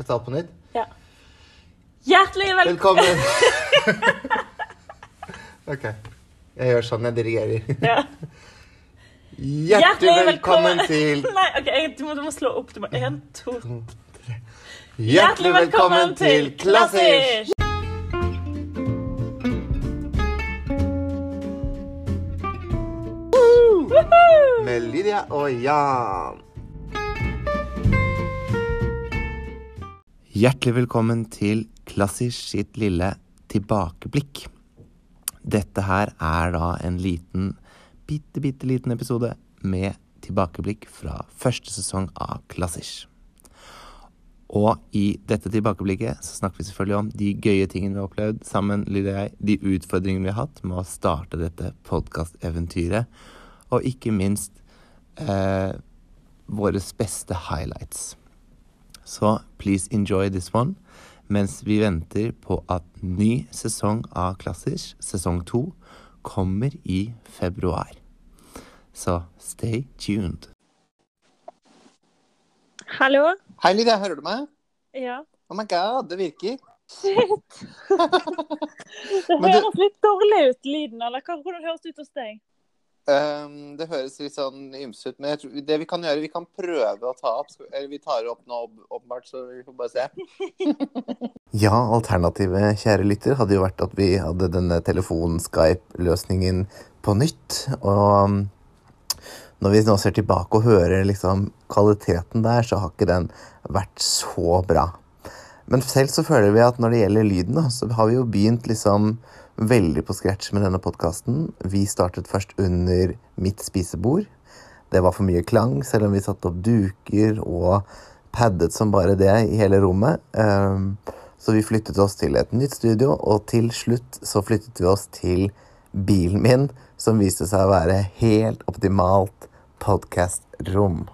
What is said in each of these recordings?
Vi tar på nytt? Ja. Hjertelig velkommen. Velkommen. OK. Jeg gjør sånn. Jeg dirigerer. Ja. Hjertelig velkommen til Nei, ok, jeg, du, må, du må slå opp. Du må, Én, to. Hjertelig velkommen til Klassisk! Med Lydia og Jan. Hjertelig velkommen til Klassisk sitt lille tilbakeblikk. Dette her er da en liten, bitte, bitte liten episode med tilbakeblikk fra første sesong av Klassisk. Og i dette tilbakeblikket så snakker vi selvfølgelig om de gøye tingene vi har opplevd sammen, Lydia og jeg, de utfordringene vi har hatt med å starte dette podkasteventyret, og ikke minst eh, våre beste highlights. Så please enjoy this one mens vi venter på at ny sesong av Klassisk, sesong to, kommer i februar. Så stay tuned. Hallo? Hei, Lydia. Hører du meg? Ja. Oh my god, det virker. Shit. Det høres litt dårlig ut, lyden. Eller hvordan høres det ut hos deg? Um, det høres litt sånn ymse ut, men jeg tror, det vi kan gjøre, vi kan prøve å ta opp. Eller vi tar opp nå, åp- åpenbart, så vi får bare se. ja, alternativet, kjære lytter, hadde jo vært at vi hadde denne telefon-Skype-løsningen på nytt. Og um, når vi nå ser tilbake og hører liksom kvaliteten der, så har ikke den vært så bra. Men selv så føler vi at når det gjelder lyden, så har vi jo begynt liksom veldig på scratch med denne podkasten. Vi startet først under mitt spisebord. Det var for mye klang, selv om vi satte opp duker og paddet som bare det i hele rommet. Ehm, Så vi flyttet oss til et nytt studio, og til slutt så flyttet vi oss til bilen min, som viste seg å være helt optimalt podkastrom.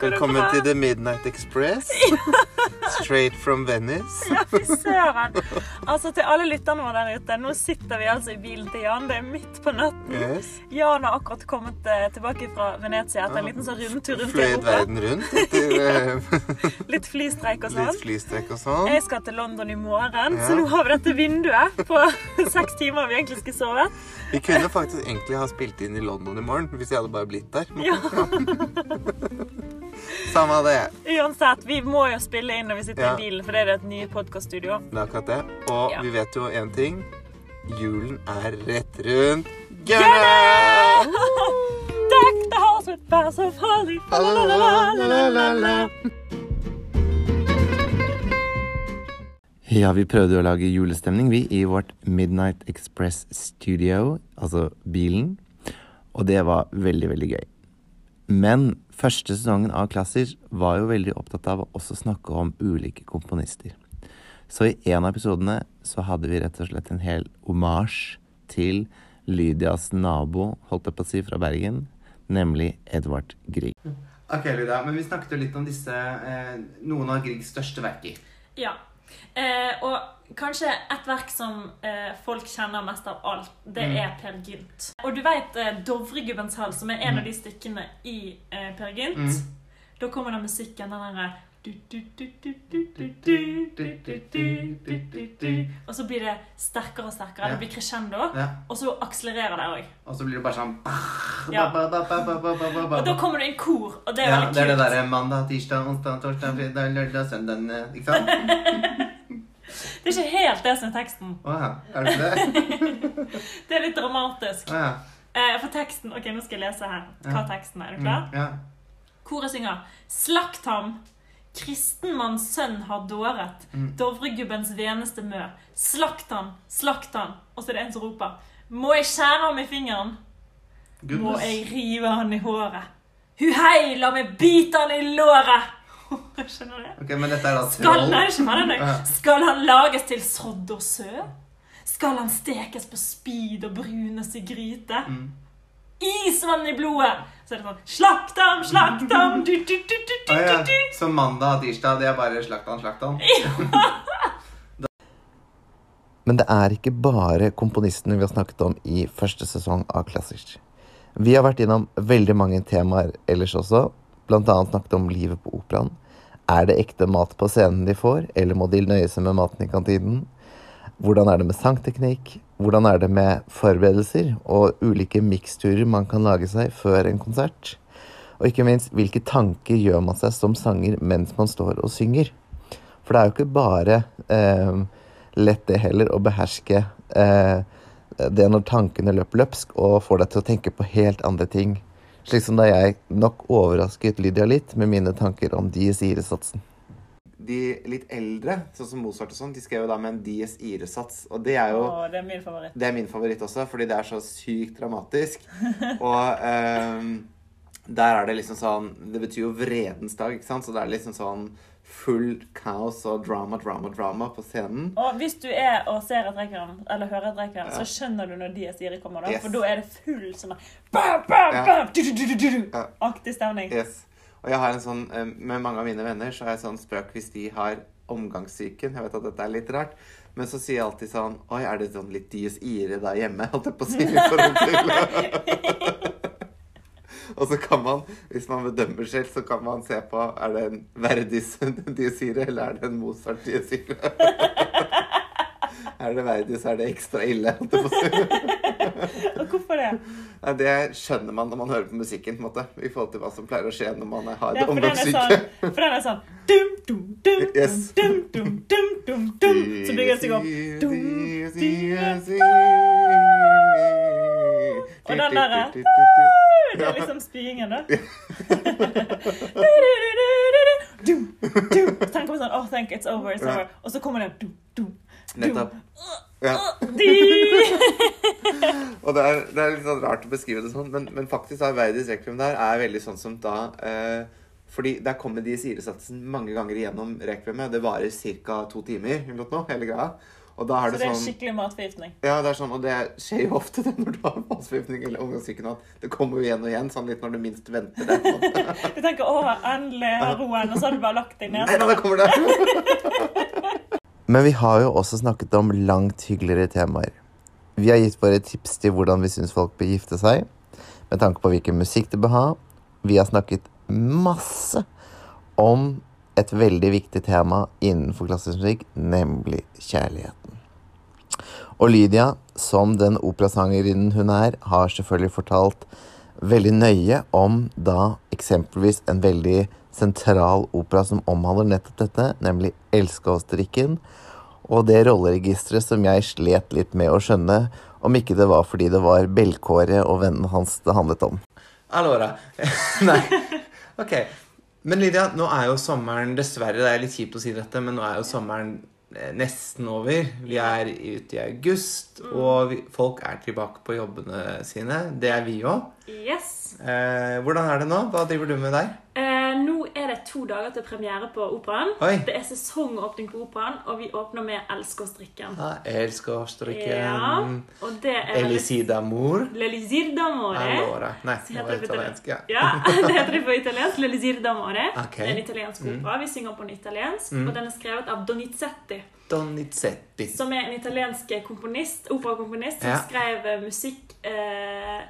Velkommen til The Midnight Express. Straight from Venice. Ja, fy søren. Altså, til alle lytterne våre der ute, nå sitter vi altså i bilen til Jan. Det er midt på natten. Yes. Jan har akkurat kommet eh, tilbake fra Venezia etter en liten sånn rundtur rundt i Europa. verden rundt etter eh, Litt flystreik og sånn. litt flystreik og sånn. Jeg skal til London i morgen, Ja. så nå har vi dette vinduet på seks timer vi egentlig skulle sove. Vi kunne faktisk egentlig ha spilt inn i London i morgen hvis jeg hadde bare blitt der. Ja, Samme det. Uansett, vi må jo spille inn når vi sitter Ja. i bilen, for det er et nye podkaststudio. Det er akkurat det. Og Ja. vi vet jo én ting. Julen er rett rundt hjørnet! Deck the house with boughs of holly. Ja, vi prøvde å lage julestemning, vi, i vårt Midnight Express Studio, altså bilen. Og det var veldig, veldig gøy. Men første sesongen av Klassisk var jo veldig opptatt av å også snakke om ulike komponister. Så i en av episodene så hadde vi rett og slett en hel omasj til Lydias nabo, holdt jeg på å si, fra Bergen, nemlig Edvard Grieg. Ok, Lydia, men vi snakket jo litt om disse, eh, noen av Griegs største verker. Ja. Eh, og kanskje et verk som eh, folk kjenner mest av alt, det Mm. er Per Gynt. Og du vet eh, Dovregubbens hall, som er en Mm. av de stykkene i eh, Per Gynt. Mm. Da kommer den musikken, den derre og så blir det sterkere og sterkere. Det blir crescendo. Og så akselererer det òg. Og så blir det bare sånn Og da kommer det en kor, og det er veldig kult. Det er det derre mandag, tirsdag, onsdag, torsdag, fredag, lørdag, søndag Ikke sant? Det er ikke helt det som er teksten. Åh, er det det? det er litt dramatisk. Eh, for teksten Ok, nå skal jeg lese her hva teksten er. Er du mm, klar? Ja. Koret synger 'Slakt ham' kristenmanns sønn har dåret, Mm. Dovregubbens veneste mø. Slakt han, slakt han. Og så er det en som roper Må jeg skjære ham i fingeren? Må jeg rive han i håret? Hu hei, la meg bite han i låret! Skjønner du det? Ok, men dette er da Skal, nei, det. Skal han lages til sodd og sø? Skal han stekes på spyd og brunes i gryte? Mm. Isvann i blodet! Så er det sånn Slakt ham, slakt ham! Du, du, du, du, du, ja. du, du. Så mandag og tirsdag, det er bare slakt ham, slakt han? Men det er ikke bare komponistene vi har snakket om i første sesong av Klassisk. Vi har vært innom veldig mange temaer ellers også, annet snakket om livet på operaen. Er det ekte mat på scenen de får, eller må de nøye seg med maten i kantinen? Hvordan er det med sangteknikk? Hvordan er det med forberedelser og ulike miksturer man kan lage seg før en konsert? Og ikke minst, hvilke tanker gjør man seg som sanger mens man står og synger? For det er jo ikke bare eh, lett det heller å beherske eh, det når tankene løper løpsk og får deg til å tenke på helt andre ting. Slik som da jeg nok overrasket Lydia litt med mine tanker om dies ire-satsen. De litt eldre, sånn som Mozart og sånn, de skrev jo da med en dies ire-sats. Og det er jo Åh, det er min favoritt. Det er min favoritt også, fordi det er så sykt dramatisk. Og um, der er det liksom sånn Det betyr jo vredens dag, ikke sant? Så det er liksom sånn full kaos og drama, drama, drama på scenen. Og hvis du er og ser et requiem, eller hører et requiem, så skjønner du når Dias Ire kommer. da, Yes. For da er det full sånn bam, bam, Ja. bam, du, du, du, du, du, Ja. aktig stemning. Yes. Og jeg har en sånn, eh, med mange av mine venner så har jeg sånn spøk hvis de har omgangssyken. Jeg vet at dette er litt rart, men så sier jeg alltid sånn Oi, er det sånn litt dies ire der hjemme? Holdt jeg på å si. Og så kan man, hvis man bedømmer selv, så kan man se på er det en Verdis dies ire, eller er det en Mozart dies ire? Er det Verdis, er det ekstra ille. holdt jeg på å si. Og hvorfor det? Nei, Det skjønner man når man hører på musikken, på en måte, i forhold til hva som pleier å skje når man har Ja, den omgangssyke. sånn, for den er sånn dum, dum, dum, Yes. dum, dum, dum, dum, dum, Så blir det seg opp dum, Og den derre Det er liksom spyingen, da. Dum, dum. Så tenker man sånn Oh, thank it's over, it's over. Og så kommer det dum, dum, dum. Nettopp. Ja. Og det er, det er litt sånn rart å beskrive det sånn, men, men faktisk er Verdis Requiem der er veldig sånn som da eh, Fordi der kommer de siresatsen mange ganger igjennom Requiemet. Det varer ca. to timer, eller noe, hele greia. Og da Så er det det er sånn skikkelig matforgiftning. Ja, det er sånn, og det skjer jo ofte det når du har matforgiftning eller ungdomssyken, at det kommer jo igjen og igjen, sånn litt når du minst venter det. Du tenker 'Å, endelig har roen', og så har du bare lagt deg ned. Nei, nå kommer det! Men vi har jo også snakket om langt hyggeligere temaer. Vi har gitt våre tips til hvordan vi syns folk bør gifte seg, med tanke på hvilken musikk de bør ha. Vi har snakket masse om et veldig viktig tema innenfor klassisk musikk, nemlig kjærligheten. Og Lydia, som den operasangerinnen hun er, har selvfølgelig fortalt veldig nøye om da eksempelvis en veldig sentral opera som omhandler nettopp dette, nemlig Elskåsdrikken, og det rolleregisteret som jeg slet litt med å skjønne, om ikke det var fordi det var Belkåret og vennen hans det handlet om. Allora. Nei. Ok. Men Lydia, nå er jo sommeren Dessverre, det er litt kjipt å si dette, men nå er jo sommeren eh, nesten over. Vi er ute i august, og vi, folk er tilbake på jobbene sine. Det er vi òg. Yes. Eh, hvordan er det nå? Hva driver du med der? Eh, nå er det to dager til premiere på operaen. Det er sesongåpning på operaen, og vi åpner med Elsker å strikke Ja, og det er. L'Elisir d'amore. Allora. Nei, det var italiensk. Ja. Ja, det heter det på italiensk. L'Elisir d'amore. Ok. Det er en italiensk opera. Vi synger på en italiensk, og den er skrevet av Donizetti, Donizetti. som er en italiensk komponist, operakomponist, som Ja. skrev eh, musikk eh,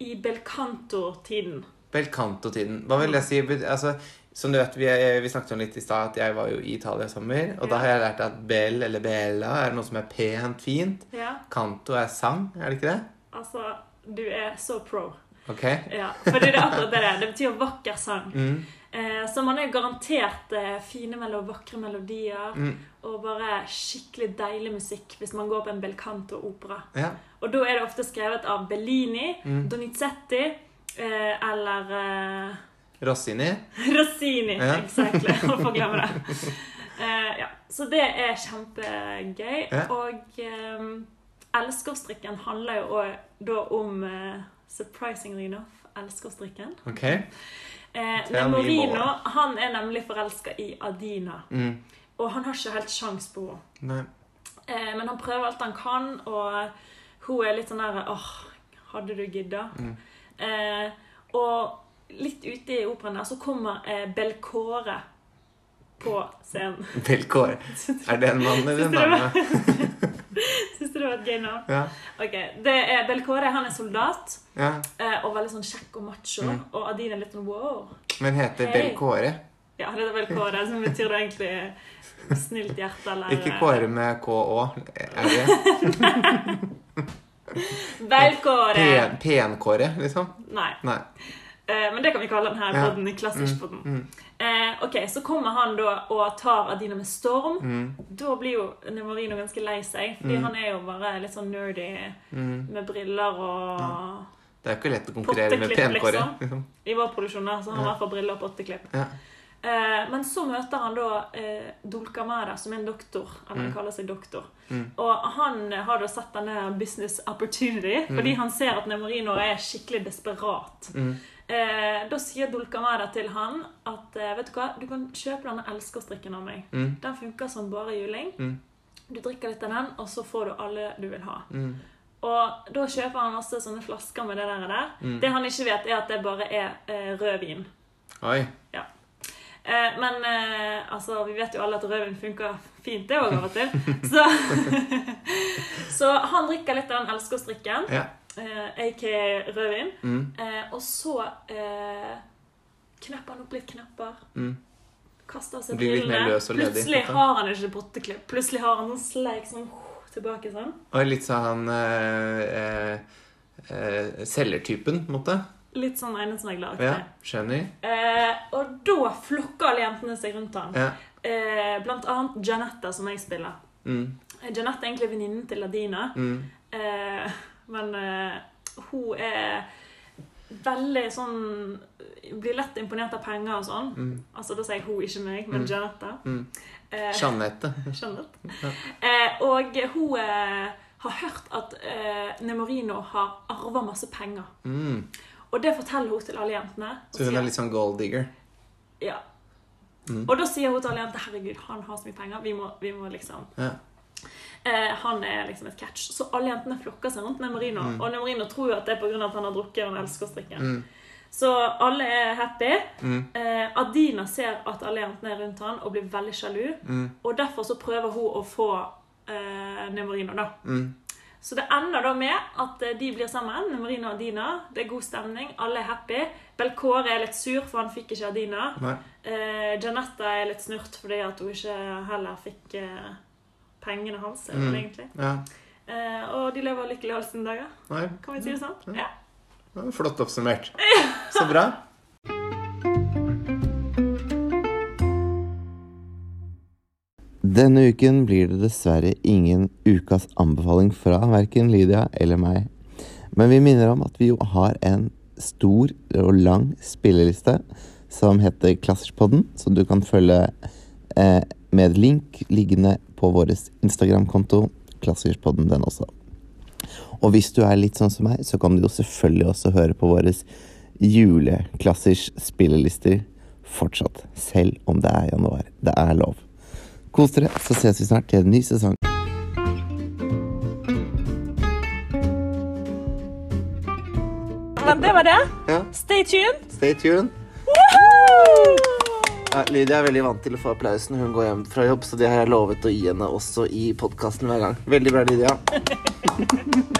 i belcanto-tiden. Belcanto-tiden. Hva vil jeg si? Altså, som du vet, vi, vi snakket om litt i stad at jeg var jo i Italia i sommer. Og da har jeg lært at bell eller bella er noe som er pent, fint. Ja, Canto er sang, er det ikke det? altså, du er så pro. Ok. Ja, for det er akkurat det der. Det betyr vakker sang. Mm. Eh, så man er garantert eh, fine mellom vakre melodier Mm. og bare skikkelig deilig musikk hvis man går på en belcanto-opera. Ja. Og da er det ofte skrevet av Bellini, Mm. Donizetti eh, eller eh, Rossini. Rossini. Ja. Exactly. Hvorfor glemme det? Uh, ja. Så det er kjempegøy. Ja. Og um, Elskerstrikken handler jo da om uh, Surprisingly enough, Elskerstrikken. Ok. Uh, men Morino han er nemlig forelska i Adina. Mm. Og han har ikke helt sjans på henne. Eh, men han prøver alt han kan, og hun er litt sånn der Åh, hadde du gidda? Mm. Eh, og litt ute i operaen der så kommer eh, Belkåre på scenen. Belkåre. Er det en mann eller en dame? Syns du det var et gøy navn? Ja. Ok, det er Belkåre han er soldat ja. eh, og veldig sånn kjekk og macho. Mm. Og Adine er litt sånn wow. Men heter hey. Bell Ja, det er Belkåre, som betyr det egentlig snilt hjerte, eller Ikke Kåre med KÅ, er det? Belkåre! Pen- Pen-Kåre, liksom? Nei. Nei. Eh, men det kan vi kalle den her podden. Klassisk podden. Mm, Eh, ok, Så kommer han da og tar Adina med storm. mm, Da blir jo Nemarino ganske lei seg, fordi Mm. han er jo bare litt sånn nerdy mm. med briller og Det er jo ikke lett å konkurrere med penkåret. Liksom. I vår produksjon så har han i Ja. hvert fall briller og potteklipp. Ja. Eh, men så møter han da eh, Dulcamara, som er en doktor. Eller han Mm. kaller seg doktor. Mm. Og han har da sett denne business opportunity, fordi han ser at Nemorino er skikkelig desperat. Mm. Eh, da sier Dulcamara til han at eh, vet du hva, du kan kjøpe denne elskerstrikken av meg. Mm. Den funker som bare juling. Mm. Du drikker litt av den, og så får du alle du vil ha. Mm. Og da kjøper han masse sånne flasker med det der. der. Mm. Det han ikke vet, er at det bare er eh, rødvin. Oi. Eh, men eh, altså, vi vet jo alle at rødvin funker fint, det òg av og til. Så, så han drikker litt av den elskerstrikken, Ja. eh, aka rødvin. Mm. Eh, og så eh, knepper han opp litt knapper. Mm. Kaster seg til det, brillene. Plutselig har han ikke botteklipp. Plutselig har han sånn sleik sånn tilbake sånn. Og litt sånn eh, eh, selgertypen, på en måte. Litt sånn Einesnegler. Ja, skjønner. Eh, og da flokker alle jentene seg rundt han. Ja. Eh, blant annet Janetta, som jeg spiller. Mm. Janette er egentlig venninnen til Ladina. Mm. Eh, men eh, hun er veldig sånn Blir lett imponert av penger og sånn. Mm. Altså Da sier jeg hun, ikke meg, men Mm. Janetta. Mm. Eh, Jeanette. Ja. Eh, og hun eh, har hørt at eh, Nemorino har arva masse penger. Mm. Og det forteller hun til alle jentene. Så hun er litt sånn gold digger. Ja. Mm. Og da sier hun til alle jenter herregud, han har så mye penger. Vi må, vi må liksom Ja. eh, Han er liksom et catch. Så alle jentene flokker seg rundt Nemorino. Mm. Og Nemorino tror jo at det er pga. at han har drukket og elsker å strikke. Mm. Så alle er happy. Mm. Eh, Adina ser at alle jentene er rundt han og blir veldig sjalu. Mm. Og derfor så prøver hun å få eh, Nemorino, da. Så det ender da med at eh, de blir sammen, Marina og Adina. Det er god stemning, alle er happy. Belkåre er litt sur, for han fikk ikke Adina. Eh, Janetta er litt snurt fordi at hun ikke heller fikk eh, pengene hans. Mm. egentlig. Ja. Eh, og de lever lykkelig alle sine dager. Nei. Kan vi si det sånn? Ja. Ja. Flott oppsummert. Så bra. Denne uken blir det dessverre ingen ukas anbefaling fra verken Lydia eller meg. Men vi minner om at vi jo har en stor og lang spilleliste som heter Klasserspodden, som du kan følge eh, med link liggende på vår Instagram-konto. Klasserspodden, den også. Og hvis du er litt sånn som meg, så kan du jo selvfølgelig også høre på våre juleklassers spillelister fortsatt. Selv om det er januar. Det er lov. Kos dere, så ses vi snart til en ny sesong. Men det var det. Ja. Stay tuned. Stay tuned. Ja, Lydia er veldig vant til å få applaus når hun går hjem fra jobb, så det har jeg lovet å gi henne også i podkasten hver gang. Veldig bra, Lydia.